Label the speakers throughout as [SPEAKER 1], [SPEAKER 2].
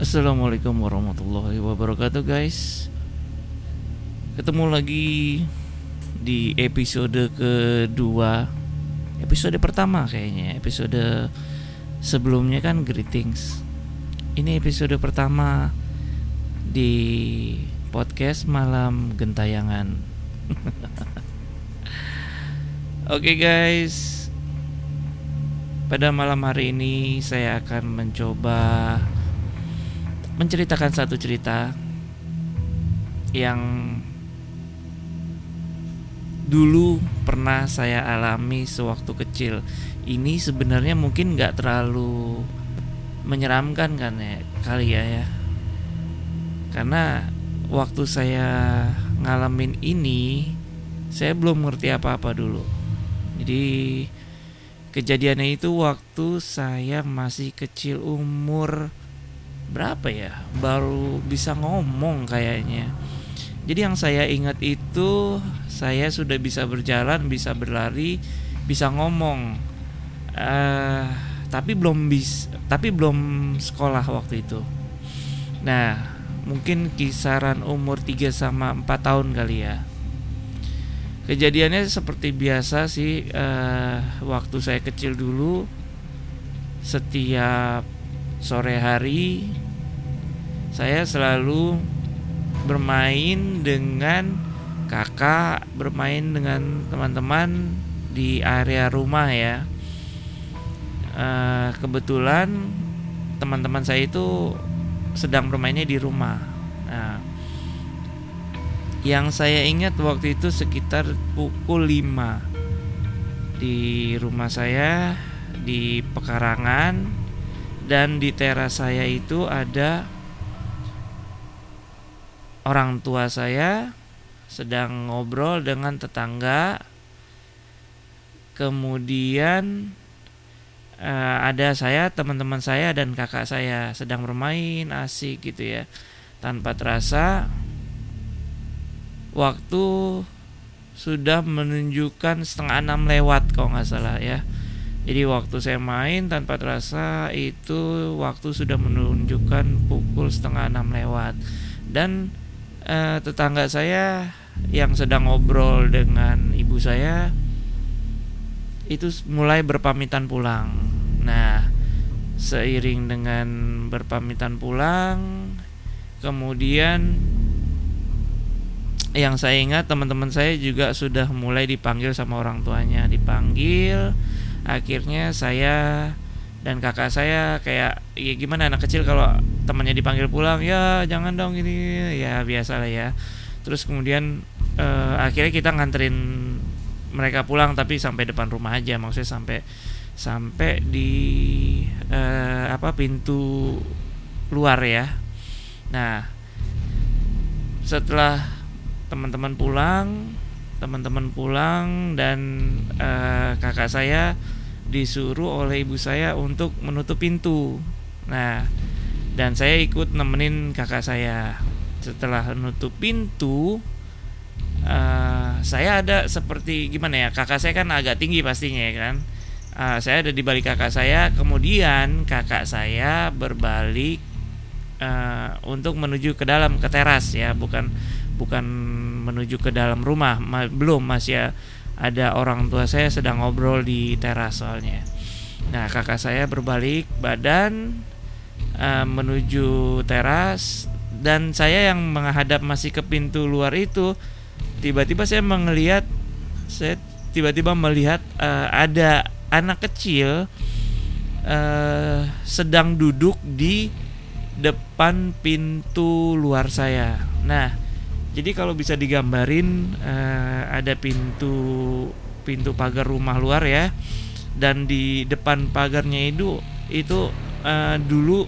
[SPEAKER 1] Assalamualaikum warahmatullahi wabarakatuh guys. Ketemu lagi di episode kedua. Episode pertama kayaknya Episode sebelumnya kan greetings. Ini episode pertama di podcast malam gentayangan. Oke guys. Pada malam hari ini saya akan mencoba menceritakan satu cerita yang dulu pernah saya alami sewaktu kecil. Ini sebenarnya mungkin nggak terlalu menyeramkan kan ya kali ya ya. Karena waktu saya ngalamin ini saya belum ngerti apa-apa dulu. Jadi kejadiannya itu waktu saya masih kecil umur berapa ya? Baru bisa ngomong kayaknya. Jadi yang saya ingat itu saya sudah bisa berjalan bisa berlari bisa ngomong. Uh, tapi belum bis tapi belum sekolah waktu itu. Nah mungkin kisaran umur 3 sama 4 tahun kali ya. Kejadiannya seperti biasa sih uh, waktu saya kecil dulu setiap sore hari saya selalu bermain dengan kakak, bermain dengan teman-teman di area rumah ya. Uh, kebetulan teman-teman saya itu sedang bermainnya di rumah. Nah, yang saya ingat waktu itu sekitar pukul 5 di rumah saya di pekarangan dan di teras saya itu ada orang tua saya sedang ngobrol dengan tetangga. Kemudian uh, ada saya teman-teman saya dan kakak saya sedang bermain asik gitu ya tanpa terasa. Waktu sudah menunjukkan setengah enam lewat kalau nggak salah ya. Jadi waktu saya main tanpa terasa itu waktu sudah menunjukkan pukul setengah enam lewat. Dan eh, tetangga saya yang sedang ngobrol dengan ibu saya itu mulai berpamitan pulang. Nah, seiring dengan berpamitan pulang, kemudian yang saya ingat teman-teman saya juga sudah mulai dipanggil sama orang tuanya, dipanggil akhirnya saya dan kakak saya kayak ya gimana anak kecil kalau temannya dipanggil pulang ya jangan dong ini ya biasa lah ya terus kemudian uh, akhirnya kita nganterin mereka pulang tapi sampai depan rumah aja maksudnya sampai sampai di uh, apa pintu luar ya nah setelah teman-teman pulang teman-teman pulang dan uh, kakak saya disuruh oleh ibu saya untuk menutup pintu. Nah, dan saya ikut nemenin kakak saya. Setelah menutup pintu, uh, saya ada seperti gimana ya? Kakak saya kan agak tinggi pastinya ya kan. Uh, saya ada di balik kakak saya. Kemudian kakak saya berbalik uh, untuk menuju ke dalam ke teras ya, bukan bukan menuju ke dalam rumah ma belum masih ada orang tua saya sedang ngobrol di teras soalnya nah kakak saya berbalik badan uh, menuju teras dan saya yang menghadap masih ke pintu luar itu tiba-tiba saya melihat saya tiba-tiba melihat uh, ada anak kecil uh, sedang duduk di depan pintu luar saya. Nah, jadi kalau bisa digambarin uh, ada pintu pintu pagar rumah luar ya, dan di depan pagarnya itu itu uh, dulu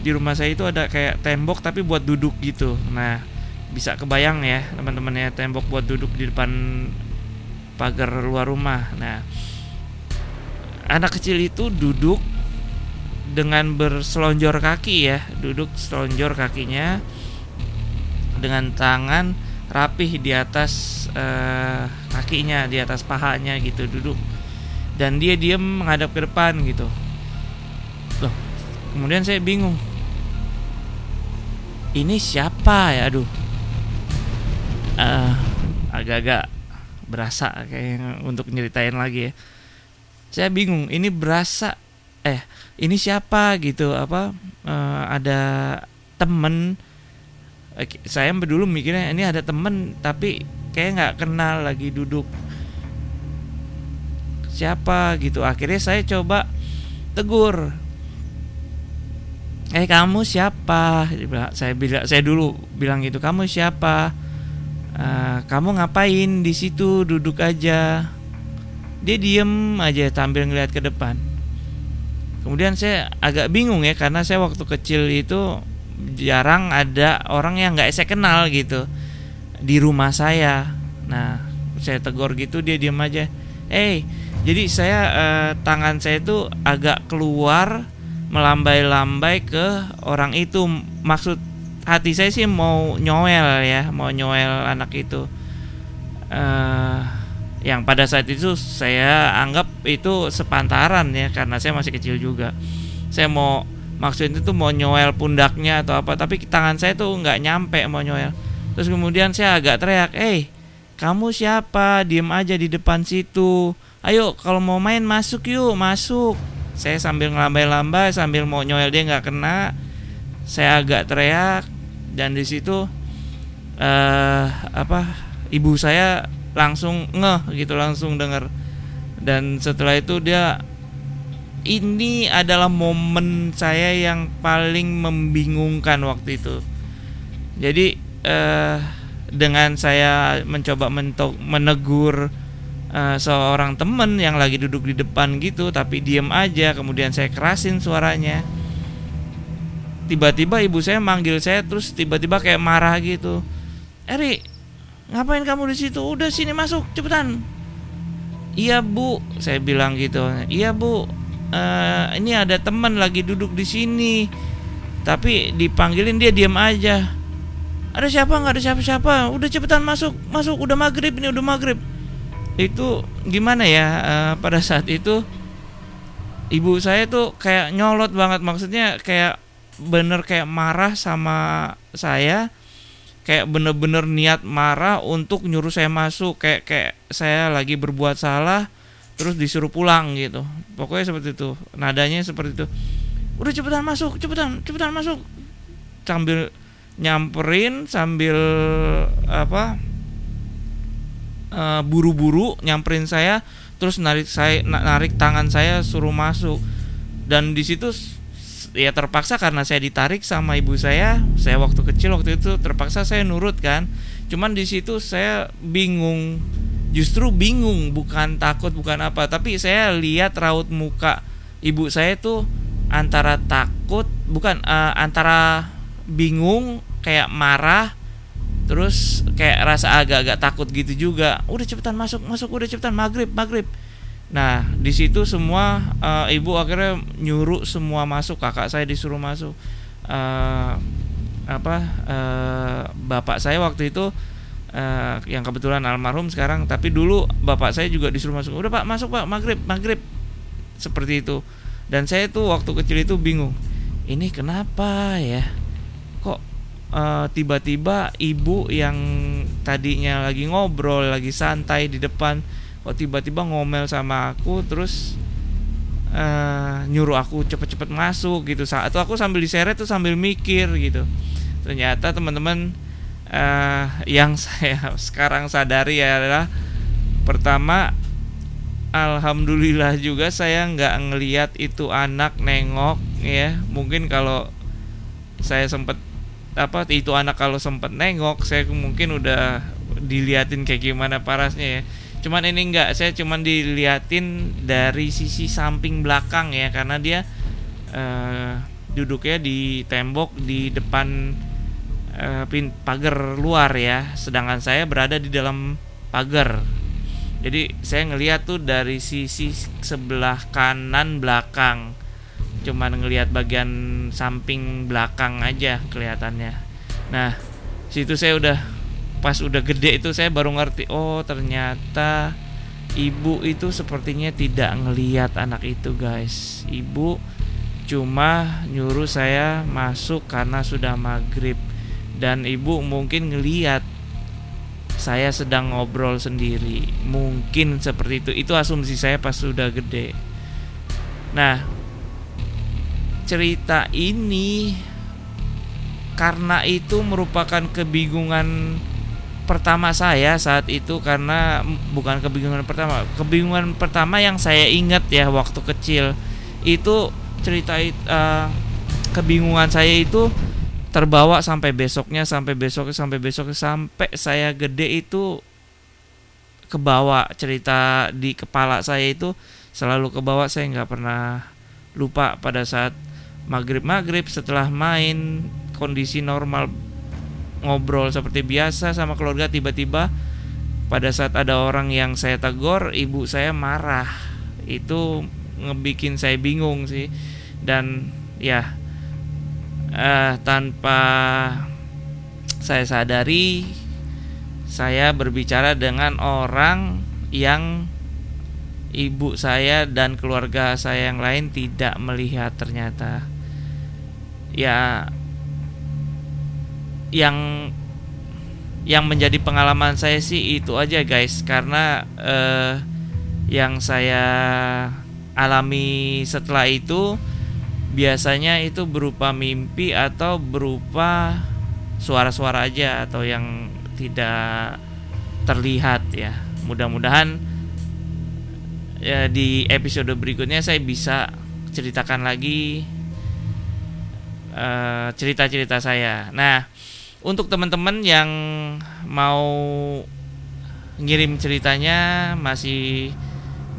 [SPEAKER 1] di rumah saya itu ada kayak tembok tapi buat duduk gitu. Nah bisa kebayang ya teman-teman ya tembok buat duduk di depan pagar luar rumah. Nah anak kecil itu duduk dengan berselonjor kaki ya, duduk selonjor kakinya dengan tangan rapih di atas uh, kakinya di atas pahanya gitu duduk dan dia diam menghadap ke depan gitu loh kemudian saya bingung ini siapa ya? Aduh. Uh, agak-agak berasa kayak untuk nyeritain lagi ya. Saya bingung ini berasa eh ini siapa gitu? Apa uh, ada temen? Saya dulu mikirnya ini ada temen tapi kayak nggak kenal lagi duduk. Siapa gitu? Akhirnya saya coba tegur eh kamu siapa? Saya bilang saya dulu bilang gitu kamu siapa? Uh, kamu ngapain di situ? Duduk aja. Dia diem aja sambil ngeliat ke depan. Kemudian saya agak bingung ya karena saya waktu kecil itu jarang ada orang yang nggak saya kenal gitu di rumah saya. Nah saya tegur gitu dia diem aja eh hey, jadi saya uh, tangan saya itu agak keluar melambai-lambai ke orang itu. Maksud hati saya sih mau nyoel ya mau nyoel anak itu. Uh, yang pada saat itu saya anggap itu sepantaran ya karena saya masih kecil juga. Saya mau maksud itu mau nyoel pundaknya atau apa tapi tangan saya tuh nggak nyampe mau nyoel. Terus kemudian saya agak teriak eh kamu siapa? Diem aja di depan situ. Ayo kalau mau main masuk yuk masuk saya sambil ngelambai-lambai sambil mau nyoel dia nggak kena saya agak teriak dan di situ uh, apa ibu saya langsung ngeh gitu langsung dengar dan setelah itu dia ini adalah momen saya yang paling membingungkan waktu itu. Jadi uh, dengan saya mencoba mentok menegur uh, seorang temen yang lagi duduk di depan gitu tapi diem aja kemudian saya kerasin suaranya. Tiba-tiba ibu saya manggil saya terus tiba-tiba kayak marah gitu. Eri ngapain kamu di situ? Udah sini masuk cepetan. Iya bu saya bilang gitu. Iya bu uh, ini ada teman lagi duduk di sini. Tapi dipanggilin dia diem aja. Ada siapa? Nggak ada siapa-siapa. Udah cepetan masuk masuk. Udah maghrib ini udah maghrib itu gimana ya uh, pada saat itu ibu saya tuh kayak nyolot banget. Maksudnya kayak bener kayak marah sama saya kayak bener-bener niat marah untuk nyuruh saya masuk kayak kayak saya lagi berbuat salah terus disuruh pulang gitu. Pokoknya seperti itu nadanya seperti itu. Udah cepetan masuk cepetan cepetan masuk. Sambil nyamperin sambil apa uh, buru-buru nyamperin saya terus narik saya narik tangan saya suruh masuk. Dan di situ ya terpaksa karena saya ditarik sama ibu saya saya waktu kecil waktu itu terpaksa saya nurut kan. Cuman di situ saya bingung justru bingung bukan takut bukan apa. Tapi saya lihat raut muka ibu saya tuh antara takut bukan uh, antara bingung kayak marah terus kayak rasa agak-agak takut gitu juga. Udah cepetan masuk masuk udah cepetan maghrib maghrib. Nah di situ semua uh, ibu akhirnya nyuruh semua masuk kakak saya disuruh masuk. Uh, apa uh, bapak saya waktu itu uh, yang kebetulan almarhum sekarang tapi dulu bapak saya juga disuruh masuk. Udah pak masuk pak maghrib maghrib. Seperti itu. Dan saya tuh waktu kecil itu bingung ini kenapa ya eh, tiba-tiba ibu yang tadinya lagi ngobrol lagi santai di depan kok tiba-tiba ngomel sama aku terus uh, nyuruh aku cepet-cepet masuk gitu. Saat aku sambil diseret tuh sambil mikir gitu. Ternyata teman-teman uh, yang saya sekarang sadari adalah pertama alhamdulillah juga saya nggak ngeliat itu anak nengok ya. Mungkin kalau saya sempat apa itu anak kalau sempat nengok saya mungkin udah diliatin kayak gimana parasnya ya. Cuman ini enggak saya cuman diliatin dari sisi samping belakang ya karena dia uh, duduknya di tembok di depan uh, pagar luar ya. Sedangkan saya berada di dalam pagar. Jadi saya ngeliat tuh dari sisi sebelah kanan belakang cuman ngelihat bagian samping belakang aja kelihatannya. Nah situ saya udah pas udah gede itu saya baru ngerti oh ternyata ibu itu sepertinya tidak ngelihat anak itu guys. Ibu cuma nyuruh saya masuk karena sudah maghrib. Dan ibu mungkin ngeliat saya sedang ngobrol sendiri. Mungkin seperti itu. Itu asumsi saya pas sudah gede. Nah cerita ini karena itu merupakan kebingungan pertama saya saat itu karena bukan kebingungan pertama kebingungan pertama yang saya ingat ya waktu kecil. Itu cerita uh, kebingungan saya itu terbawa sampai besoknya sampai besoknya sampai besoknya sampai saya gede itu kebawa cerita di kepala saya itu selalu kebawa. Saya nggak pernah lupa pada saat maghrib maghrib setelah main kondisi normal ngobrol seperti biasa sama keluarga tiba-tiba pada saat ada orang yang saya tegur ibu saya marah. Itu ngebikin saya bingung sih. Dan ya uh, tanpa saya sadari saya berbicara dengan orang yang ibu saya dan keluarga saya yang lain tidak melihat ternyata ya yang yang menjadi pengalaman saya sih itu aja guys karena uh, yang saya alami setelah itu biasanya itu berupa mimpi atau berupa suara-suara aja atau yang tidak terlihat ya. Mudah-mudahan ya di episode berikutnya saya bisa ceritakan lagi eh, cerita-cerita saya. Nah, untuk teman-teman yang mau ngirim ceritanya masih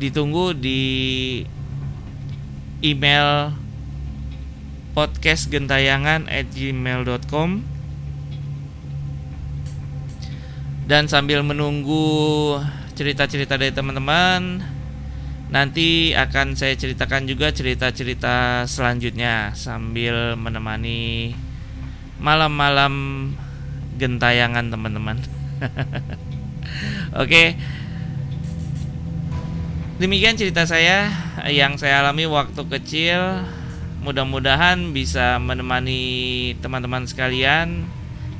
[SPEAKER 1] ditunggu di email podcastgentayangan at gmail.com dan sambil menunggu cerita-cerita dari teman-teman nanti akan saya ceritakan juga cerita-cerita selanjutnya sambil menemani malam-malam gentayangan teman-teman. Oke. Demikian cerita saya yang saya alami waktu kecil. Mudah-mudahan bisa menemani teman-teman sekalian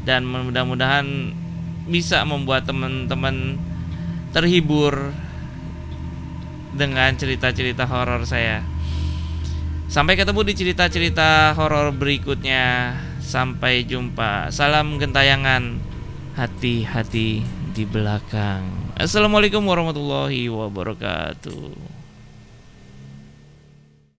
[SPEAKER 1] dan mudah-mudahan bisa membuat teman-teman terhibur dengan cerita-cerita horor saya. Sampai ketemu di cerita-cerita horor berikutnya. Sampai jumpa. Salam gentayangan. Hati-hati di belakang. Assalamualaikum warahmatullahi wabarakatuh.